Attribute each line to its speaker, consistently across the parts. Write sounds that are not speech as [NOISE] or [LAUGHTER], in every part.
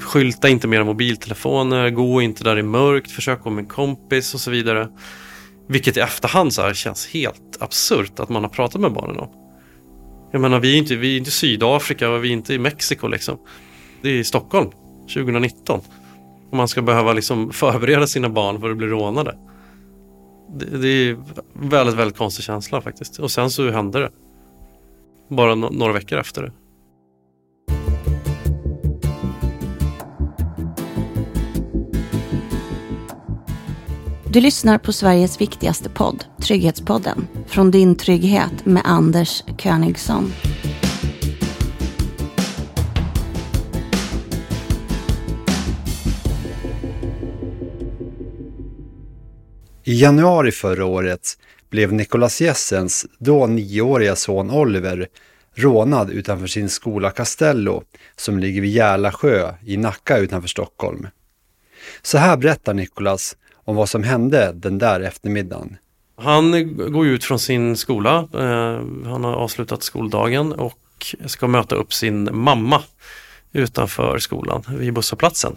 Speaker 1: Skylta inte med era mobiltelefoner, gå inte där det är mörkt, försök gå med en kompis och så vidare. Vilket i efterhand så här känns helt absurt att man har pratat med barnen om. Jag menar, vi är inte, vi är inte i Sydafrika och vi är inte i Mexiko liksom. Det är i Stockholm 2019. Och man ska behöva liksom [LAUGHS] förbereda sina barn för att bli rånade. Det, det är väldigt, väldigt konstig känsla faktiskt. Och sen så hände det. Bara no några veckor efter det.
Speaker 2: Du lyssnar på Sveriges viktigaste podd, Trygghetspodden, från din trygghet med Anders Königsson.
Speaker 3: I januari förra året blev Nicolas Jessens då nioåriga son Oliver rånad utanför sin skola Castello som ligger vid Järla sjö i Nacka utanför Stockholm. Så här berättar Nicolas om vad som hände den där eftermiddagen.
Speaker 1: Han går ut från sin skola. Eh, han har avslutat skoldagen och ska möta upp sin mamma utanför skolan vid busshållplatsen.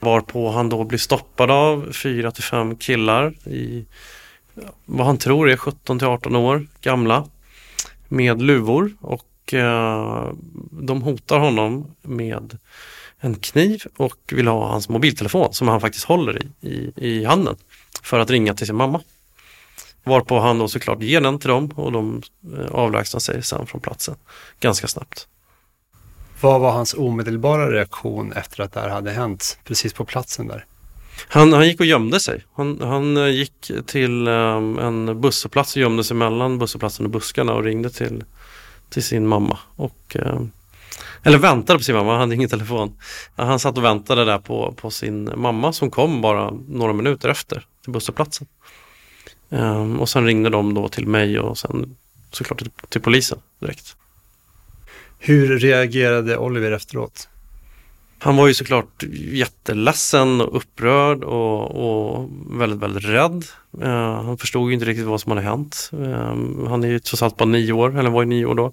Speaker 1: Varpå han då blir stoppad av fyra till fem killar i vad han tror är 17 till 18 år gamla med luvor och eh, de hotar honom med en kniv och vill ha hans mobiltelefon som han faktiskt håller i, i, i handen för att ringa till sin mamma. Varpå han då såklart ger den till dem och de eh, avlägsnar sig sen från platsen ganska snabbt.
Speaker 3: Vad var hans omedelbara reaktion efter att det här hade hänt precis på platsen där?
Speaker 1: Han, han gick och gömde sig. Han, han eh, gick till um, en busshållplats och gömde sig mellan busshållplatsen och buskarna och ringde till, till sin mamma. Och, um, eller väntade på sin mamma, han hade ingen telefon. Han satt och väntade där på, på sin mamma som kom bara några minuter efter till busshållplatsen. Um, och sen ringde de då till mig och sen såklart till, till polisen direkt.
Speaker 3: Hur reagerade Oliver efteråt?
Speaker 1: Han var ju såklart jätteledsen och upprörd och, och väldigt, väldigt rädd. Uh, han förstod ju inte riktigt vad som hade hänt. Uh, han är ju trots allt bara nio år, eller var ju nio år då.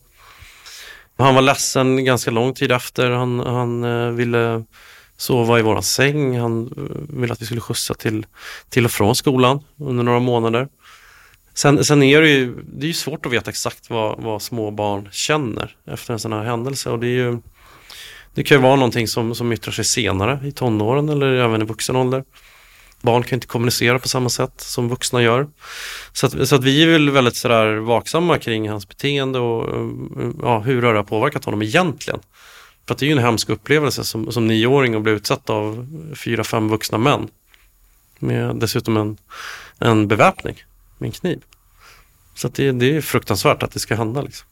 Speaker 1: Han var ledsen ganska lång tid efter. Han, han eh, ville sova i våran säng. Han eh, ville att vi skulle skjutsa till, till och från skolan under några månader. Sen, sen är det ju, det är ju svårt att veta exakt vad, vad små barn känner efter en sån här händelse. Och det, är ju, det kan ju vara någonting som, som yttrar sig senare i tonåren eller även i vuxen ålder. Barn kan inte kommunicera på samma sätt som vuxna gör. Så att, så att vi är väl väldigt sådär vaksamma kring hans beteende och ja, hur det har påverkat honom egentligen. För att det är ju en hemsk upplevelse som, som nioåring att bli utsatt av fyra, fem vuxna män. Med dessutom en, en beväpning med en kniv. Så det, det, är fruktansvärt att det ska hända. Liksom.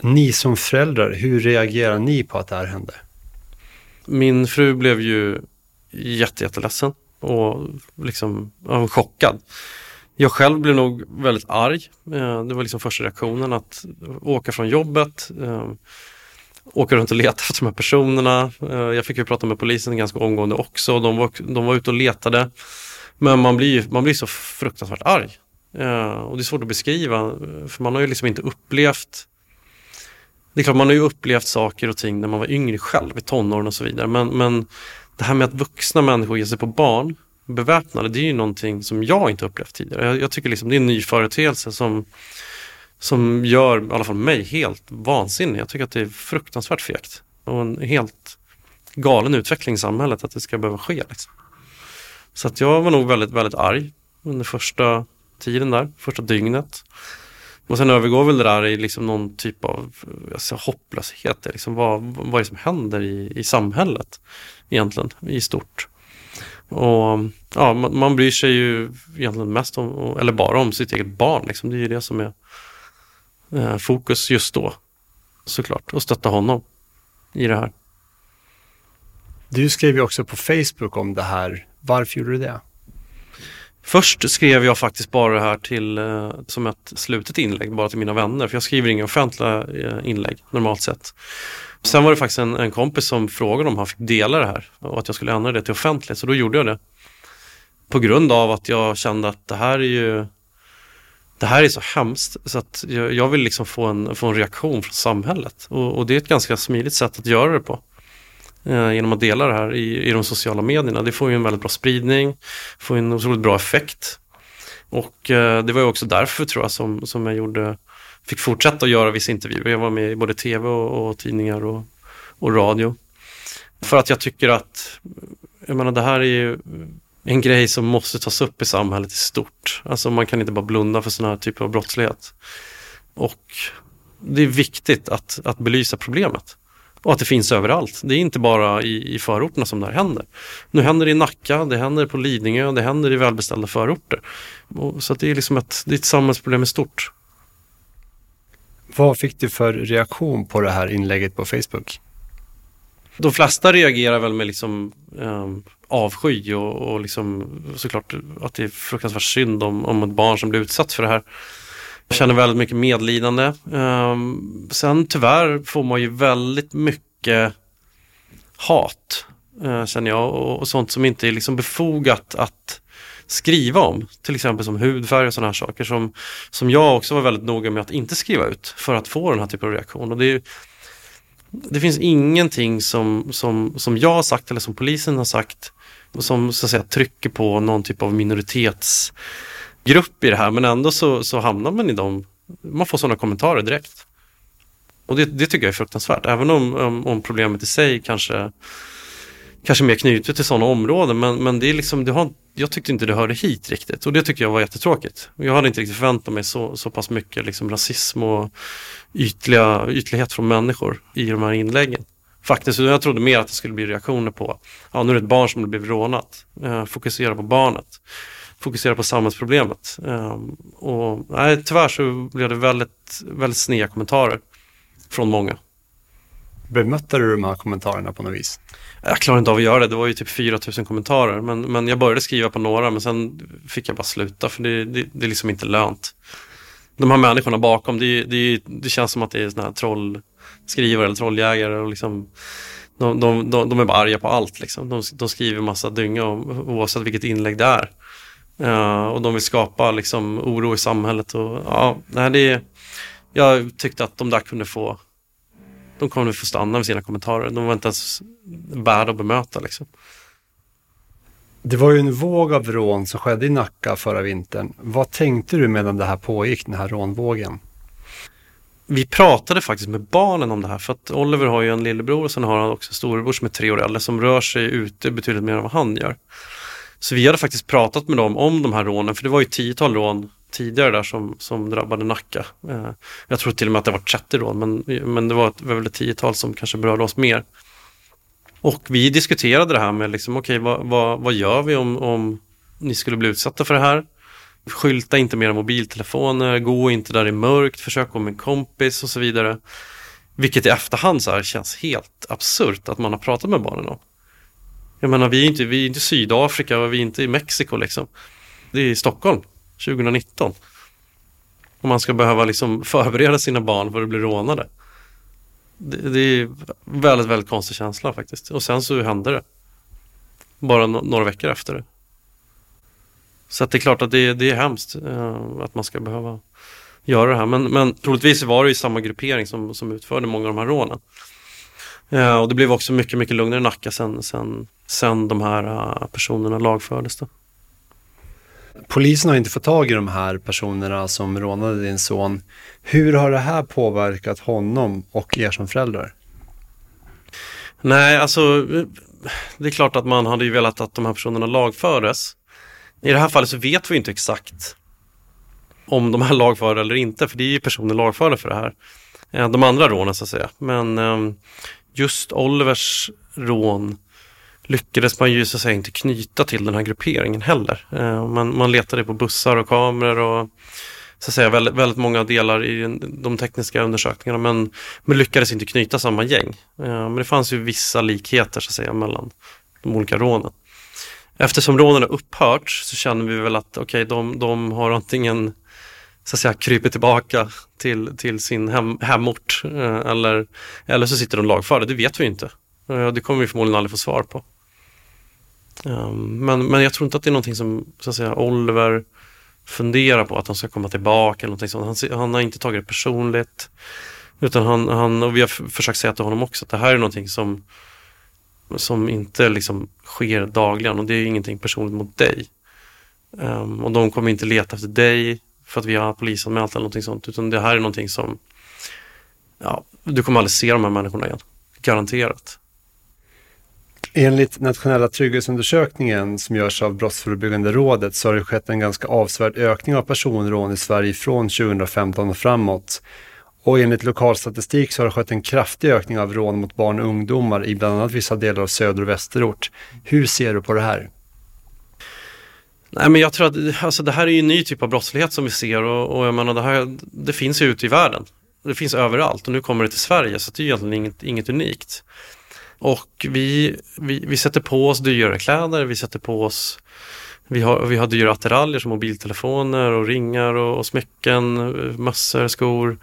Speaker 3: Ni som föräldrar, hur reagerar ni på att det här hände?
Speaker 1: Min fru blev ju jätte, jätteledsen och liksom chockad. Jag själv blev nog väldigt arg. Eh, det var liksom första reaktionen att åka från jobbet, eh, åka runt och leta [LAUGHS] efter de här personerna. Eh, jag fick ju prata med polisen ganska omgående också. De var, de var ute och letade. Men man blir, man blir så fruktansvärt arg. Och det är svårt att beskriva, för man har ju liksom inte upplevt det är klart, man har ju upplevt saker och ting när man var yngre själv, i tonåren och så vidare. Men, men det här med att vuxna människor ger sig på barn beväpnade, det är ju någonting som jag inte upplevt tidigare. Jag, jag tycker liksom det är en ny företeelse som, som gör i alla fall mig helt vansinnig. Jag tycker att det är fruktansvärt fegt och en helt galen utveckling i samhället att det ska behöva ske. Liksom. Så att jag var nog väldigt, väldigt arg under första tiden där, första dygnet. Och sen övergår väl det där i liksom någon typ av alltså, hopplöshet. Liksom, vad, vad är det som händer i, i samhället egentligen i stort? Och ja, man, man bryr sig ju egentligen mest om, eller bara om sitt eget barn. Liksom. Det är ju det som är eh, fokus just då såklart. Och stötta honom i det här.
Speaker 3: Du skrev ju också på Facebook om det här. Varför gjorde du det?
Speaker 1: Först skrev jag faktiskt bara det här till, eh, som ett slutet inlägg, bara till mina vänner. För jag skriver inga offentliga eh, inlägg normalt sett. Sen var det faktiskt en, en kompis som frågade om han fick dela det här och att jag skulle ändra det till offentligt. Så då gjorde jag det. På grund av att jag kände att det här är ju det här är så hemskt så att jag, jag vill liksom få en, få en reaktion från samhället. Och, och, det är ett ganska smidigt sätt att göra det på eh, genom att dela det här i, i de sociala medierna. Det får ju en väldigt bra spridning, får en otroligt bra effekt. Och eh, det var ju också därför tror jag som, som jag gjorde, fick fortsätta att göra vissa intervjuer. Jag var med i både tv och, och tidningar och, och radio. För att jag tycker att, jag menar det här är ju en grej som måste tas upp i samhället i stort. Alltså man kan inte bara blunda för sådana här typer av brottslighet. Och det är viktigt att, att belysa problemet. Och att det finns överallt. Det är inte bara i, i förorterna som det här händer. Nu händer det i Nacka, det händer på Lidingö, det händer i välbeställda förorter. Och, så det är liksom ett, det är ett samhällsproblem i stort.
Speaker 3: Vad fick du för reaktion på det här inlägget på Facebook?
Speaker 1: De flesta reagerar väl med liksom, eh, avsky och, och liksom, såklart att det är fruktansvärt synd om, om ett barn som blir utsatt för det här. Jag känner väldigt mycket medlidande. Ehm, sen tyvärr får man ju väldigt mycket hat, eh, känner jag, och, och, sånt som inte är liksom befogat att skriva om. Till exempel som hudfärg och sådana här saker som, som jag också var väldigt noga med att inte skriva ut för att få den här typen av reaktion. Och det, är, det finns ingenting som, som, som jag har sagt eller som polisen har sagt som så att säga trycker på någon typ av minoritets grupp i det här men ändå så, så hamnar man i dem. Man får sådana kommentarer direkt. Och det, det tycker jag är fruktansvärt. Även om, om, om, problemet i sig kanske, kanske mer knutet till sådana områden. Men, men det är liksom, det har, jag tyckte inte det hörde hit riktigt och det tycker jag var jättetråkigt. Jag hade inte riktigt förväntat mig så, så pass mycket liksom rasism och ytliga, ytlighet från människor i de här inläggen. Faktiskt, jag trodde mer att det skulle bli reaktioner på, ja nu är det ett barn som blivit rånat, eh, fokusera på barnet fokusera på samhällsproblemet. Um, och nej, tyvärr så blev det väldigt, väldigt sneda kommentarer från många.
Speaker 3: Bemötte du de här kommentarerna på något vis?
Speaker 1: Jag klarade inte av att göra det. Det var ju typ 4000 kommentarer. Men, men jag började skriva på några men sen fick jag bara sluta för det, det, det är liksom inte lönt. De här människorna bakom, det, det, det känns som att det är såna här trollskrivare eller trolljägare. Och liksom, de, de, de, de är bara arga på allt. Liksom. De, de skriver massa dynga oavsett vilket inlägg det är. Uh, och de vill skapa liksom oro i samhället. Och, ja, nej, det, jag tyckte att de där kunde få de kunde få stanna med sina kommentarer. De var inte ens värda att bemöta. Liksom.
Speaker 3: Det var ju en våg av rån som skedde i Nacka förra vintern. Vad tänkte du medan det här pågick, den här rånvågen?
Speaker 1: Vi pratade faktiskt med barnen om det här för att Oliver har ju en lillebror och sen har han också en storebror som är tre år äldre som rör sig ute betydligt mer än vad han gör. Så vi hade faktiskt pratat med dem om de här rånen, för det var ju tiotal rån tidigare där som, som drabbade Nacka. Eh, jag tror till och med att det var 30 rån, men, men det var, ett, var väl ett tiotal som kanske berörde oss mer. Och vi diskuterade det här med, liksom, okej, okay, vad, vad, vad gör vi om, om ni skulle bli utsatta för det här? Skylta inte med era mobiltelefoner, gå inte där det är mörkt, försök gå med en kompis och så vidare. Vilket i efterhand så här känns helt absurt att man har pratat med barnen om. Jag menar, vi är inte, vi är inte Sydafrika och vi är inte i Mexiko liksom. Det är i Stockholm 2019. Och man ska behöva liksom [LAUGHS] förbereda sina barn för att bli rånade. Det, det är väldigt, väldigt konstig känsla faktiskt. Och sen så hände det. Bara no några veckor efter det. Så att det är klart att det, det är hemskt eh, att man ska behöva göra det här. Men, men troligtvis var det ju samma gruppering som, som utförde många av de här rånen. Eh, och det blev också mycket, mycket lugnare i Nacka sen, sen sen de här uh, personerna lagfördes. Då.
Speaker 3: Polisen har inte fått tag i de här personerna som rånade din son. Hur har det här påverkat honom och er som föräldrar?
Speaker 1: Nej, alltså det är klart att man hade ju velat att de här personerna lagfördes. I det här fallet så vet vi inte exakt om de är lagförda eller inte, för det är ju personer lagförda för det här. Eh, de andra rånen så att säga. Men ehm, just Olivers rån lyckades man ju så att säga inte knyta till den här grupperingen heller. Eh, man, man letade på bussar och kameror och så att säga väldigt, väldigt många delar i de tekniska undersökningarna men, men lyckades inte knyta samma gäng. Eh, men det fanns ju vissa likheter så att säga mellan de olika rånen. Eftersom rånen har upphört så känner vi väl att okej, okay, de, de har antingen så att säga kryper tillbaka till, till sin hem, hemort eh, eller, eller så sitter de lagförda, det vet vi inte. Eh, det kommer vi förmodligen aldrig få svar på. Ehm, men, men jag tror inte att det är någonting som så att säga, Oliver funderar på, att han ska komma tillbaka eller någonting sånt. Han, han har inte tagit det personligt. Utan han, han, och vi har försökt säga till honom också att det här är någonting som som inte liksom sker dagligen och det är ingenting personligt mot dig. Um, och de kommer inte leta efter dig för att vi har polisanmält eller någonting sånt, utan det här är någonting som, ja, du kommer aldrig se de här människorna igen. Garanterat.
Speaker 3: Enligt nationella trygghetsundersökningen som görs av Brottsförebyggande rådet så har det skett en ganska avsevärd ökning av personrån i Sverige från 2015 och framåt. Och enligt lokalstatistik så har det skett en kraftig ökning av rån mot barn och ungdomar i bland annat vissa delar av söder och västerort. Hur ser du på det här?
Speaker 1: Nej, men jag tror att alltså, det här är en ny typ av brottslighet som vi ser och, och jag menar, det, här, det finns ju ute i världen. Det finns överallt och nu kommer det till Sverige så det är egentligen inget, inget unikt. Och vi, vi, vi sätter på oss dyrare kläder, vi sätter på oss vi har, vi har dyra attiraljer som mobiltelefoner och ringar och, och smycken, mössor, skor.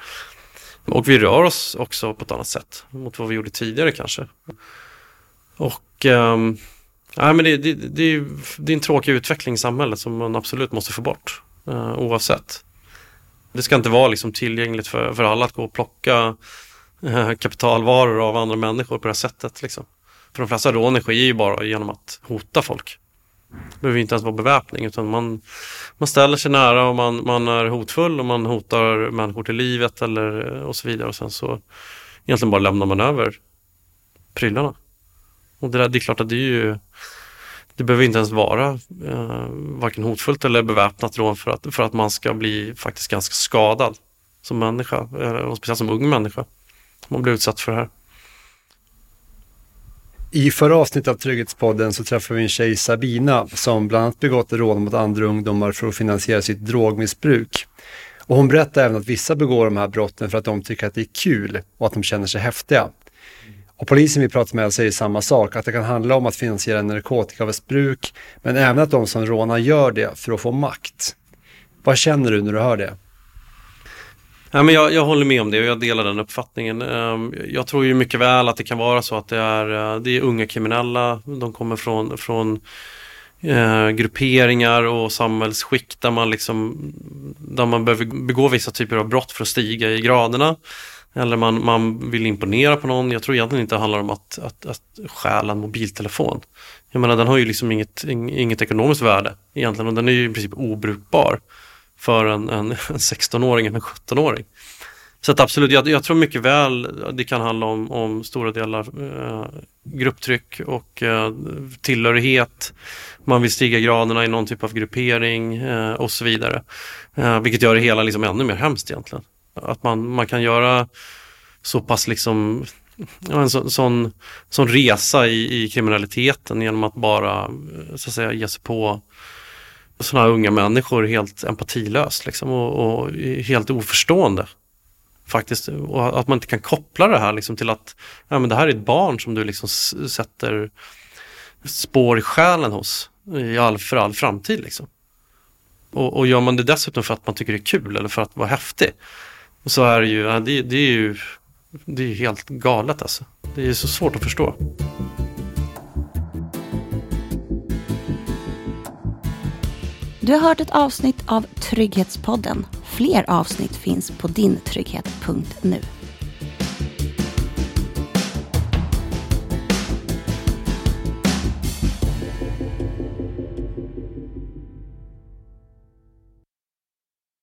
Speaker 1: Och vi rör oss också på ett annat sätt mot vad vi gjorde tidigare kanske. Och um, ja, men det, det, det, det, är en tråkig utveckling i samhället som man absolut måste få bort eh, oavsett. Det ska inte vara liksom tillgängligt för, för alla att gå och plocka eh, kapitalvaror av andra människor på det här sättet. Liksom. För de flesta rån sker ju bara genom att hota folk. Det behöver inte ens vara beväpning utan man, man ställer sig nära och man, man är hotfull och man hotar människor till livet eller och så vidare och sen så egentligen bara lämnar man över prylarna. Och det, där, det är klart att det är ju det behöver inte ens vara eh, varken hotfullt eller beväpnat rån för att, för att man ska bli faktiskt ganska skadad som människa, och speciellt som ung människa. Om man blir utsatt för det här.
Speaker 3: I förra avsnittet av Trygghetspodden så träffade vi en tjej, Sabina, som bland annat begått rån mot andra ungdomar för att finansiera sitt drogmissbruk. Och hon berättade även att vissa begår de här brotten för att de tycker att det är kul och att de känner sig häftiga. Och polisen vi pratar med säger samma sak, att det kan handla om att finansiera narkotikamissbruk, men även att de som rånar gör det för att få makt. Vad känner du när du hör det?
Speaker 1: Ja, men jag, jag håller med om det och jag delar den uppfattningen. Ehm, jag tror ju mycket väl att det kan vara så att det är, eh, det är unga kriminella. De kommer från, från eh, grupperingar och samhällsskikt där man, liksom, där man behöver begå vissa typer av brott för att stiga i graderna. Eller man, man vill imponera på någon. Jag tror egentligen inte det handlar om att, att, att stjäla en mobiltelefon. Jag menar den har ju liksom inget, inget ekonomiskt värde egentligen och den är ju i princip obrukbar för en, en, [LAUGHS] en 16-åring eller en 17-åring. Så att absolut, jag, jag, tror mycket väl det kan handla om, om stora delar eh, grupptryck och eh, tillhörighet. Man vill stiga graderna i någon typ av gruppering eh, och så vidare. Eh, vilket gör det hela liksom ännu mer hemskt egentligen. Att man, man kan göra så pass liksom ja, en så, sån, sån resa i, i kriminaliteten genom att bara eh, så att säga ge sig på sådana här unga människor helt empatilöst liksom, och, och, helt oförstående. Faktiskt, och att man inte kan koppla det här liksom, till att ja, men det här är ett barn som du liksom sätter spår i själen hos i all, för all framtid. Liksom. Och, och gör man det dessutom för att man tycker det är kul eller för att vara häftig, och så är det ju, ja, det, det är ju det är helt galet alltså. Det är så svårt att förstå.
Speaker 2: Du har hört ett avsnitt av Trygghetspodden. Fler avsnitt finns på dintrygghet.nu.